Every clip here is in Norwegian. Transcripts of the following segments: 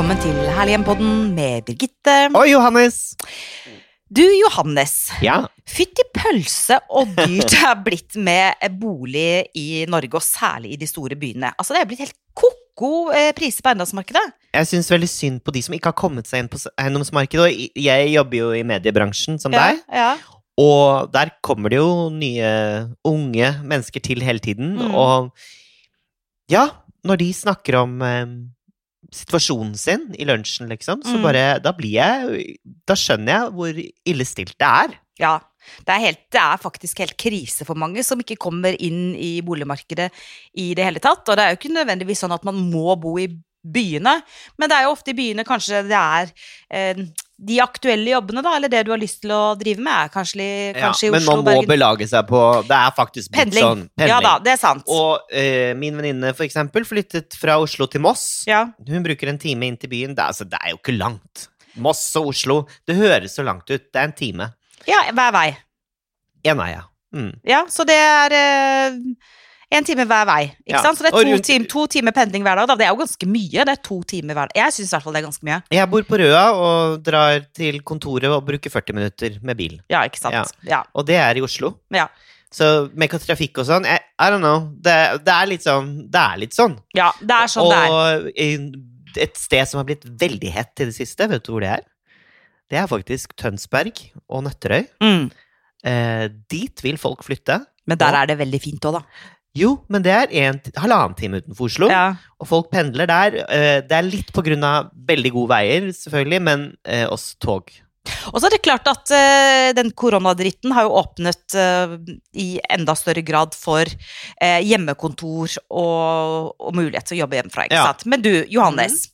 Velkommen til Herlighjem-podden med Birgitte. Og Johannes! Du, Johannes. Ja. Fytti pølse og dyrt det er blitt med bolig i Norge, og særlig i de store byene. Altså, det er blitt helt ko-ko eh, priser på eiendomsmarkedet. Jeg syns veldig synd på de som ikke har kommet seg inn på eiendomsmarkedet. Og jeg jobber jo i mediebransjen, som Ja, deg. ja. Og der kommer det jo nye unge mennesker til hele tiden. Mm. Og ja, når de snakker om eh, situasjonen sin i lunsjen, liksom, så Mm. bare Da blir jeg Da skjønner jeg hvor ille stilt det er. Ja, det er, helt, det er faktisk helt krise for mange som ikke kommer inn i boligmarkedet i det hele tatt. Og det er jo ikke nødvendigvis sånn at man må bo i byene, men det er jo ofte i byene kanskje det er eh, de aktuelle jobbene, da, eller det du har lyst til å drive med, er kanskje, kanskje ja, i men man må Bergen belage seg på Det er faktisk Pendling. sånn. Ja da, det er sant. Og eh, min venninne, for eksempel, flyttet fra Oslo til Moss. ja. Hun bruker en time inn til byen. Det altså, det er jo ikke langt. Moss og Oslo. Det høres så langt ut. Det er en time. ja, hver vei. Én vei, ja. Mm. Ja, så det er eh, en time hver vei, ikke Ja, sant? Så det er to, rundt- tim, to timer pendling hver dag, da. Det er jo ganske mye. Det er to timer hver dag. Jeg syns i hvert fall det er ganske mye. Jeg bor på Røa og drar til kontoret og bruker 40 minutter med bil. Ja, ikke sant. Ja. Og det er i Oslo. Ja. Så med trafikk og sånn I, I don't know. Det, det er litt sånn. Det er litt sånn. ja, det er sånn det er. og et sted som har blitt veldig hett i det siste, vet du hvor det er? Det er faktisk Tønsberg og Nøtterøy. Mm. Eh, dit vil folk flytte. Men der og, er det veldig fint òg, da. Jo, men det er en, halvannen time utenfor Oslo. Ja. Og folk pendler der. Eh, Det er litt på grunn av veldig gode veier, selvfølgelig, men eh, også tog. Og så er det klart at eh, den koronadritten har jo åpnet i enda større grad for hjemmekontor og, og mulighet til å jobbe hjemmefra, ikke Ja. sant. Men du, Johannes.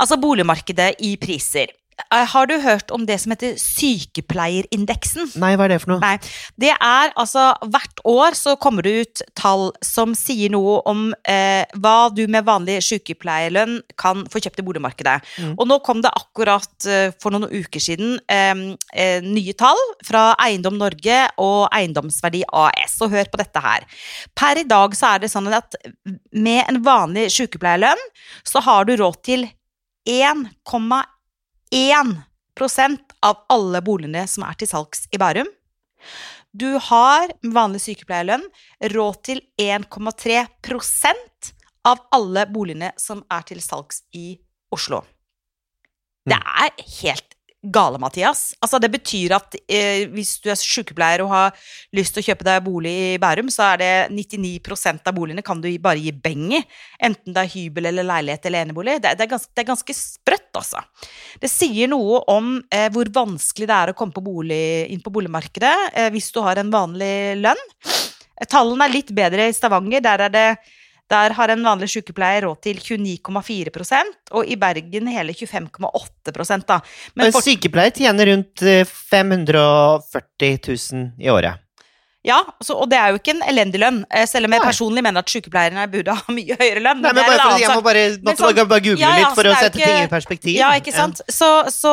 Altså boligmarkedet i priser. Eh, Har du hørt om det som heter sykepleierindeksen? Nei, hva er det for noe? Nei. Det er altså Hvert år så kommer det ut tall som sier noe om eh, hva du med vanlig sykepleierlønn kan få kjøpt i boligmarkedet. Mm. Og nå kom det akkurat eh, for noen uker siden eh, eh, nye tall fra Eiendom Norge og Eiendomsverdi AS. Og hør på dette her. Per i dag så er det sånn at med en vanlig sykepleierlønn så har du råd til 1,1 av alle boligene som er til salgs i Bærum. Du har vanlig sykepleierlønn råd til 1,3% av alle boligene som er til salgs i Oslo. Det er helt gale, Mathias. Altså, det betyr at eh, hvis du er sykepleier og har lyst til å kjøpe deg bolig i Bærum, så er det 99% av boligene kan du bare gi beng i. Enten det er hybel eller leilighet eller enebolig. Det, det, er ganske, det er ganske sprøtt, altså. Det sier noe om eh, hvor vanskelig det er å komme på bolig, inn på boligmarkedet eh, hvis du har en vanlig lønn. Tallene er litt bedre i Stavanger. Der, er det, der har en vanlig sykepleier råd til 29,4 og i Bergen hele 25,8 da. Men En sykepleier tjener rundt eh, 540 000 i året. ja, så, og det er jo ikke en elendig lønn, eh, selv om jeg personlig mener at sykepleierne burde ha mye høyere lønn. Nei, men men bare jeg må bare, måtte sånn- bare, google Ja, ja, litt for å sette ikke- ting i perspektiv. Ja, ikke sant? Så, så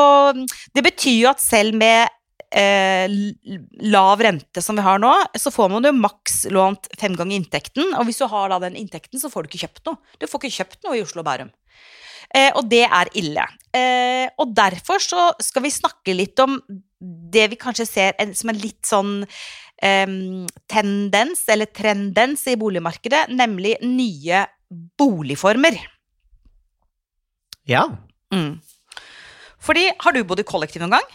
det betyr jo at selv med eh, lav rente som vi har nå, så får man jo maks lånt fem ganger inntekten. Og hvis du har da den inntekten, så får du ikke kjøpt noe. Du får ikke kjøpt noe i Oslo og Bærum. Eh, og det er ille. Eh, og derfor så skal vi snakke litt om det vi kanskje ser en, som en litt sånn tendens, eller trendens i boligmarkedet, nemlig nye boligformer. Ja. Mm. Fordi, har du bodd i kollektiv noen gang?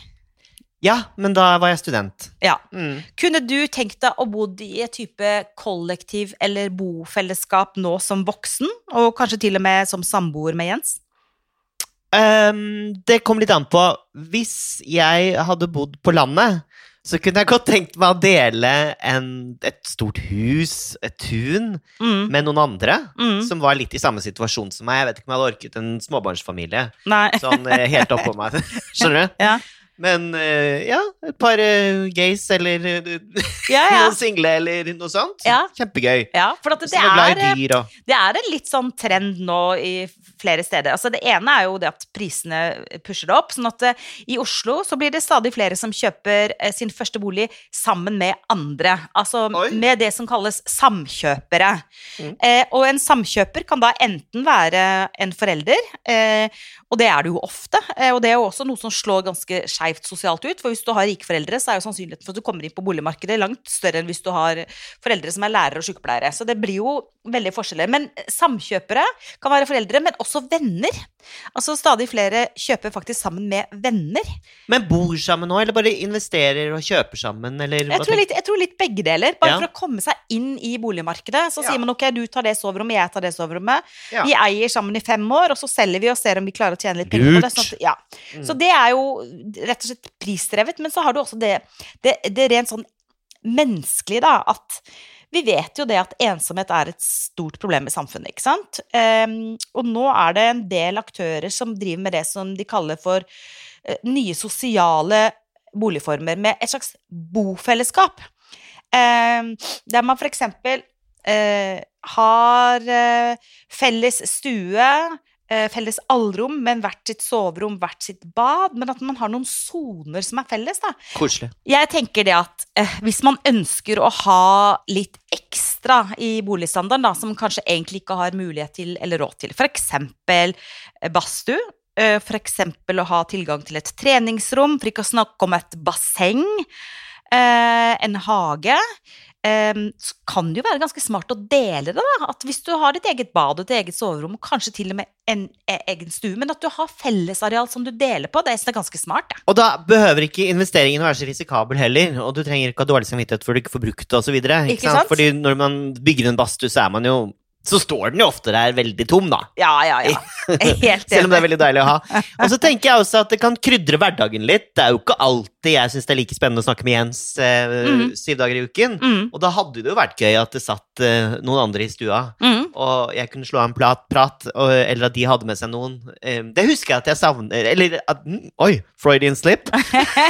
Ja, men da var jeg student. Ja. Mm. Kunne du tenkt deg å bo i et type kollektiv eller bofellesskap nå som voksen, og kanskje til og med som samboer med Jens? Um, det kom litt an på. Hvis jeg hadde bodd på landet, så kunne jeg godt tenkt meg å dele en, et stort hus, et tun, Mm. med noen andre Mm. som var litt i samme situasjon som meg. Jeg vet ikke om jeg hadde orket en småbarnsfamilie Nei. sånn eh, helt oppå meg. Skjønner du? Ja. Men eh, ja, et par eh, gays eller eh, Ja, ja. noen single eller noe sånt. Ja. Kjempegøy. ja for det, Som er dyr det er en litt sånn trend nå i flere steder. Altså det ene er jo det at prisene pusher det opp. sånn at uh, i Oslo så blir det stadig flere som kjøper uh, sin første bolig sammen med andre. Altså Oi. med det som kalles samkjøpere. Mm. Uh, og en samkjøper kan da enten være en forelder, og det er det jo ofte. Og det er jo også noe som slår ganske skeivt sosialt ut. For hvis du har rike foreldre, så er jo sannsynligheten for at du kommer inn på boligmarkedet langt større enn hvis du har foreldre som er lærere og sykepleiere. Så det blir jo veldig forskjeller. Men samkjøpere kan være foreldre, men også venner. Altså stadig flere kjøper faktisk sammen med venner. Men bor sammen nå, eller bare investerer og kjøper sammen, eller Jeg tror litt, jeg tror litt begge deler. Bare Ja. for å komme seg inn i boligmarkedet. Så Ja. sier man ok, du tar det soverommet, jeg tar det soverommet. Ja. Vi eier sammen i fem år, og så selger vi og ser om vi klarer å tjene litt penger. Lurt. Sånn ja. Mm. Så det er jo rett og slett prisdrevet. Men så har du også det, det, det rent sånn menneskelige, da, at vi vet jo det at ensomhet er et stort problem i samfunnet, ikke sant? Um, og nå er det en del aktører som driver med det som de kaller for uh, nye sosiale boligformer, med et slags bofellesskap. Um, der man for eksempel eh, har uh, felles stue, felles allrom, men hvert sitt soverom, hvert sitt bad, men at man har noen soner som er felles, da. Koselig. Jeg tenker det at eh, hvis man ønsker å ha litt ekstra i boligstandarden, da, som kanskje egentlig ikke har mulighet til eller råd til, eksempel eh, badstue, F.eks. for eksempel å ha tilgang til et treningsrom, for ikke å snakke om et basseng, eh, en hage, eh, så kan det jo være ganske smart å dele det, da. At hvis du har ditt eget bad og ditt eget soverom, og kanskje til og med en e- egen stue, men at du har fellesareal som du deler på, det er ganske smart, det. Og da behøver ikke investeringen være så risikabel heller, og du trenger ikke ha dårlig samvittighet for du ikke får brukt det, sant? Fordi når man bygger en badstue, så er man jo så står den jo ofte der veldig tom, da. Ja, ja, ja. Helt Selv om det er veldig deilig å ha. Og så tenker jeg også at det kan krydre hverdagen litt. Det er jo ikke alltid jeg syns det er like spennende å snakke med Jens eh, mm. syv dager i uken. Mm, Og da hadde det jo vært gøy at det satt eh, noen andre i stua, mm. og jeg kunne slå av en plat, prat, og, eller at de hadde med seg noen. Eh, det husker jeg at jeg savner Eller at mm, Oi, Freudian slip.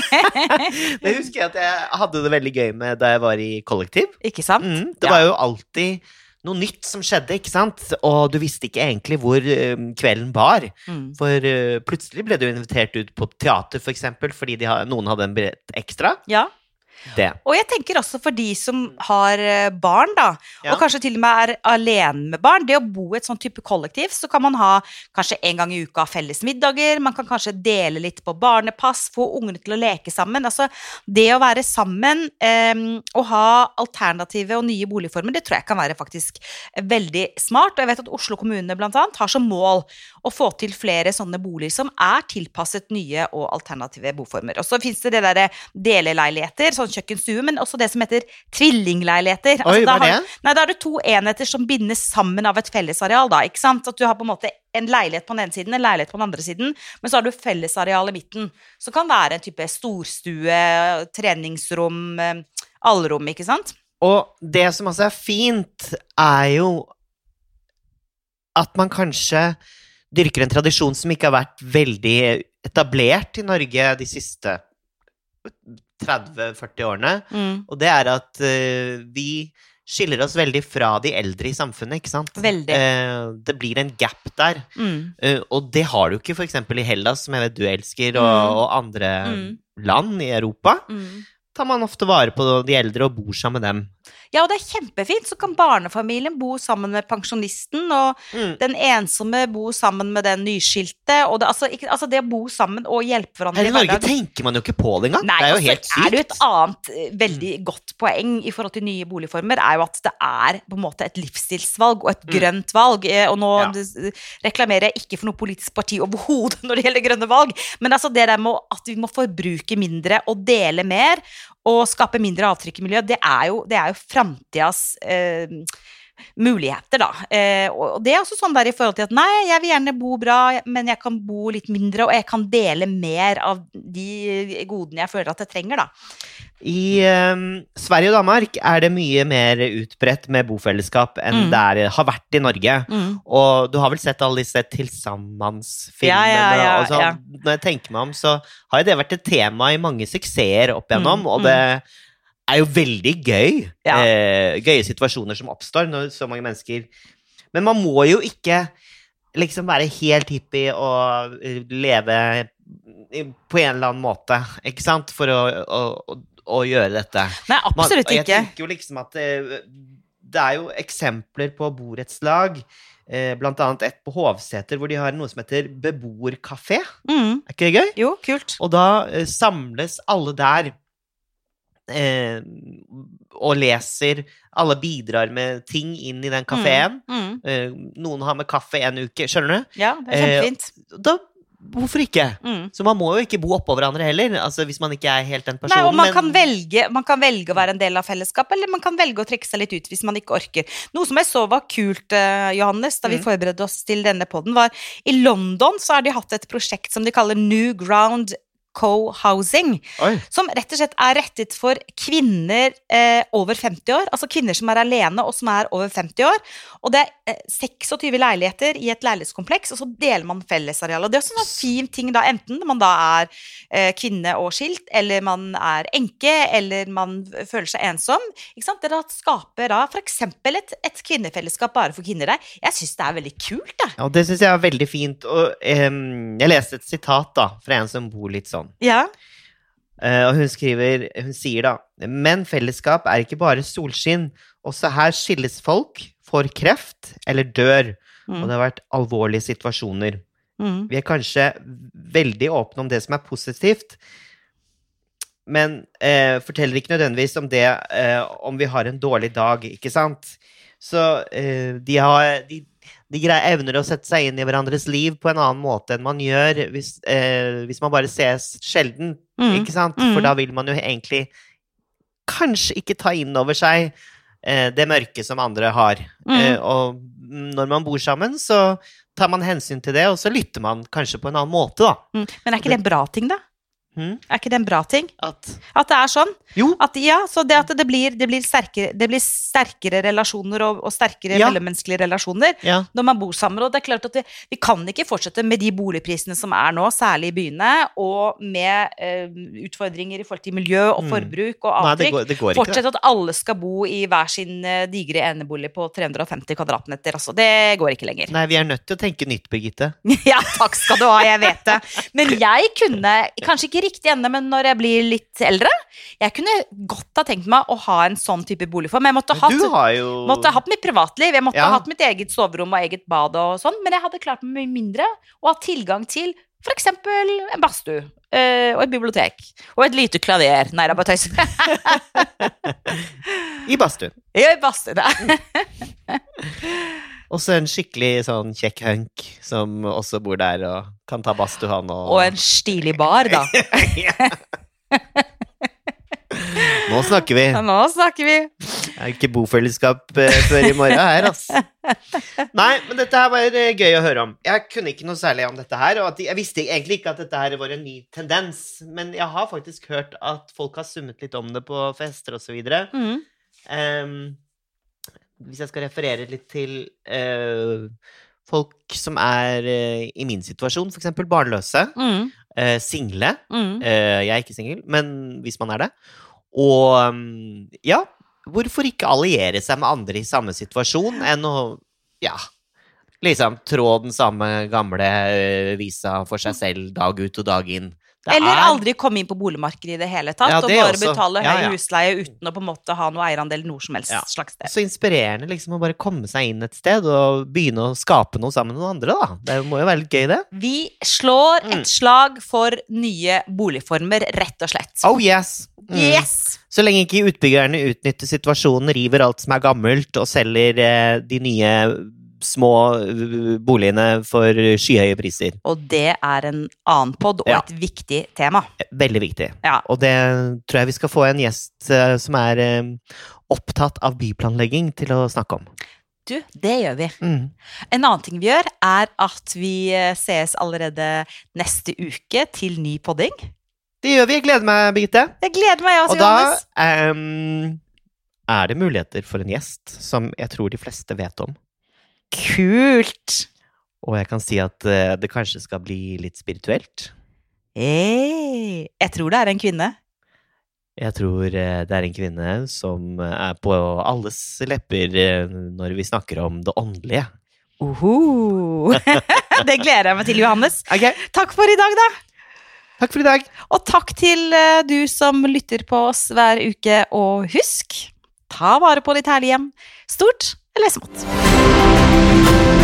det husker jeg at jeg hadde det veldig gøy med da jeg var i kollektiv. Ikke sant? Mm, det var jo alltid noe nytt som skjedde, ikke sant? Og du visste ikke egentlig hvor eh, kvelden bar. Mm. For uh, plutselig ble du invitert ut på teater, for eksempel, fordi de har, noen hadde en billett ekstra. Ja. Det. Og jeg tenker også for de som har eh, barn, da, Ja. og kanskje til og med er alene med barn. Det å bo i et sånn type kollektiv, så kan man ha kanskje en gang i uka felles middager. Man kan kanskje dele litt på barnepass, få ungene til å leke sammen. Altså, det å være sammen eh, og ha alternative og nye boligformer, det tror jeg kan være faktisk veldig smart. Og jeg vet at Oslo kommune blant annet har som mål å få til flere sånne boliger som er tilpasset nye og alternative boformer. Og så fins det det derre deleleiligheter, sånn kjøkkenstue, men også det som heter tvillingleiligheter. Oi, da hva er har- Nei, da er det to enheter som bindes sammen av et fellesareal, da, ikke sant? At du har på en måte en leilighet på den ene siden, en leilighet på den andre siden, men så har du fellesareal i midten. Som kan være en type storstue, treningsrom, eh, allrom, ikke sant? Og det som også er fint, er jo at man kanskje dyrker en tradisjon som ikke har vært veldig etablert i Norge de siste 30-40 årene. Mm. Og det er at uh, vi skiller oss veldig fra de eldre i samfunnet, ikke sant? Veldig. Uh, det blir en gap der. Mm. Uh, og det har du ikke f.eks. i Hellas, som jeg vet du elsker, og, Mm. og andre Mm. land i Europa. Mm. Tar man ofte vare på de eldre og bor sammen med dem. Ja, og det er kjempefint. Så kan barnefamilien bo sammen med pensjonisten, og Mm. den ensomme bo sammen med den nyskilte. Og det, altså, ikke, altså det å bo sammen og hjelpe hverandre Her i Norge tenker man jo ikke på det engang. Nei, det er jo og så helt er det et. Mm. annet eh, veldig godt poeng i forhold til nye boligformer, er jo at det er på en måte et livsstilsvalg og et Mm. grønt valg. Eh, Og nå Ja. reklamerer jeg ikke for noe politisk parti overhodet når det gjelder grønne valg, men altså det der med at vi må forbruke mindre og dele mer, og skape mindre avtrykk i miljøet, det er jo, det jo framtidas eh, muligheter, da. Eh, og det er også sånn der i forhold til at nei, jeg vil gjerne bo bra, men jeg kan bo litt mindre, og jeg kan dele mer av de godene jeg føler at jeg trenger, da. I um, Sverige og Danmark er det mye mer utbredt med bofellesskap enn Mm. det har vært i Norge. Mm. Og du har vel sett alle disse tilsammansfilmene? Ja, ja, ja, så, ja. Når jeg tenker meg om, så har det vært et tema i mange suksesser opp igjennom, Mm, og mm. det er jo veldig gøy. Ja. Eh, gøye situasjoner som oppstår når så mange mennesker Men man må jo ikke liksom være helt hippie og eh, leve på en eller annen måte, ikke sant, for å, å, å, å gjøre dette. Nei, absolutt jeg ikke. tenker jo liksom at det, det er jo eksempler på borettslag, eh, blant annet et på Hovseter, hvor de har noe som heter beboerkafé. Mm. Er ikke det gøy? Jo, kult. Og da eh, samles alle der eh, og leser Alle bidrar med ting inn i den kafeen. Mm. Eh, noen har med kaffe en uke, skjønner du? Ja, det er Eh, kjempefint. Da, hvorfor ikke? Mm. Så man må jo ikke bo oppå hverandre heller, altså hvis man ikke er helt den Nei, personen. og man men- kan, velge, man kan velge å være en del av fellesskapet, eller man kan velge å trekke seg litt ut hvis man ikke orker. Noe som jeg så var kult, eh, Johannes, da vi Mm. forberedte oss til denne podden, var i London så har de hatt et prosjekt som de kaller New Ground Co-housing, som rett og slett er rettet for kvinner eh, over 50 år, altså kvinner som er alene og som er over 50 år. Og det er eh, 26 leiligheter i et leilighetskompleks, og så deler man fellesareal. Og det er også en sånn fin ting da, enten man da er eh, kvinne og skilt, eller man er enke, eller man føler seg ensom. Ikke sant? Det da skaper da f.eks. Et, et kvinnefellesskap bare for kvinner der. Jeg syns det er veldig kult, da. Ja, det syns jeg er veldig fint. Og jeg leste et sitat da, fra en som bor litt sånn. Ja. Uh, og hun skriver, hun sier da Men fellesskap er ikke bare solskinn. Også her skilles folk, får kreft eller dør. Og Mm. det har vært alvorlige situasjoner. Mm. Vi er kanskje veldig åpne om det som er positivt, men uh, forteller ikke nødvendigvis om det uh, om vi har en dårlig dag, ikke sant? Så de, har, de, de greier evner å sette seg inn i hverandres liv på en annen måte enn man gjør hvis, eh, hvis man bare ses sjelden, Mm. ikke sant? Mm. For da vil man jo egentlig kanskje ikke ta inn over seg eh, det mørke som andre har. Mm. Eh, og når man bor sammen, så tar man hensyn til det, og så lytter man kanskje på en annen måte, da. Mm. Men er ikke det en bra ting, da? Mhm. Er ikke det en bra ting? At At det er sånn? Jo. At, ja, så det at det blir, det blir, sterkere, det blir sterkere relasjoner og, og sterkere Ja. mellommenneskelige relasjoner Ja. når man bor sammen. Og det er klart at vi, vi kan ikke fortsette med de boligprisene som er nå, særlig i byene, og med eh, utfordringer i forhold til miljø og Mm. forbruk og Nei, det avtrykk. går, går. Fortsette at alle skal bo i hver sin eh, digre enebolig på 350 kvadratmeter. Altså, det går ikke lenger. Nei, vi er nødt til å tenke nytt, Birgitte. Ja, takk skal du ha, jeg vet det. Men jeg kunne, kanskje ikke riktig ennå, men når jeg blir litt eldre, jeg kunne godt ha tenkt meg å ha en sånn type boligform. Jeg måtte ha hatt, jo Måtte ha hatt mitt privatliv, jeg måtte Ja. ha hatt mitt eget soverom og eget bad og sånn, men jeg hadde klart meg mye mindre og hatt tilgang til f.eks. en badstue eh, og et bibliotek og et lite klaver. Nei, det er bare tøys. i badstuen. Jeg badstue, det. Og så en skikkelig sånn kjekk hunk som også bor der og kan ta badstue, han og Og en stilig bar, da. Nå snakker vi. Nå snakker vi. Det er ikke bofellesskap eh, før i morgen her, altså. Nei, men dette her var eh, gøy å høre om. Jeg kunne ikke noe særlig om dette her, og jeg visste egentlig ikke at dette her var en ny tendens, men jeg har faktisk hørt at folk har summet litt om det på fester og så videre. Mm. Ehm, hvis jeg skal referere litt til uh, folk som er uh, i min situasjon, for eksempel barnløse, Mm. uh, single. Mm. Jeg er ikke singel, men hvis man er det. Og um, ja, hvorfor ikke alliere seg med andre i samme situasjon enn å ja, liksom trå den samme gamle visa for seg selv dag ut og dag inn. Det Eller er- aldri komme inn på boligmarkedet i det hele tatt, Ja, og bare også. betale høy Ja, ja. husleie uten å på en måte ha noe eierandel noe som helst slags sted. Så inspirerende liksom å bare komme seg inn et sted og begynne å skape noe sammen med noen andre, da. Det må jo være litt gøy, det. Vi slår Mm. et slag for nye boligformer, rett og slett. Oh yes! Mm. Yes! Så lenge ikke utbyggerne utnytter situasjonen, river alt som er gammelt, og selger eh, de nye små eh, boligene for skyhøye priser. Og det er en annen pod og Ja. et viktig tema. Veldig viktig. Ja. Og det tror jeg vi skal få en gjest eh, som er eh, opptatt av byplanlegging, til å snakke om. Du, det gjør vi. Mm. En annen ting vi gjør, er at vi eh, sees allerede neste uke til ny podding. det gjør vi. Jeg gleder meg, Birgitte. Jeg gleder meg, jeg også, Og da ehm, er det muligheter for en gjest som jeg tror de fleste vet om. Kult! Og jeg kan si at eh, det kanskje skal bli litt spirituelt. Hey, jeg tror det er en kvinne. Jeg tror eh, det er en kvinne som eh, er på alles lepper når vi snakker om det åndelige. Oho. det gleder jeg meg til, Johannes. Okay. Takk for i dag, da. takk for i dag. Og takk til du som lytter på oss hver uke. Og husk, ta vare på ditt herlige hjem. Stort eller smått.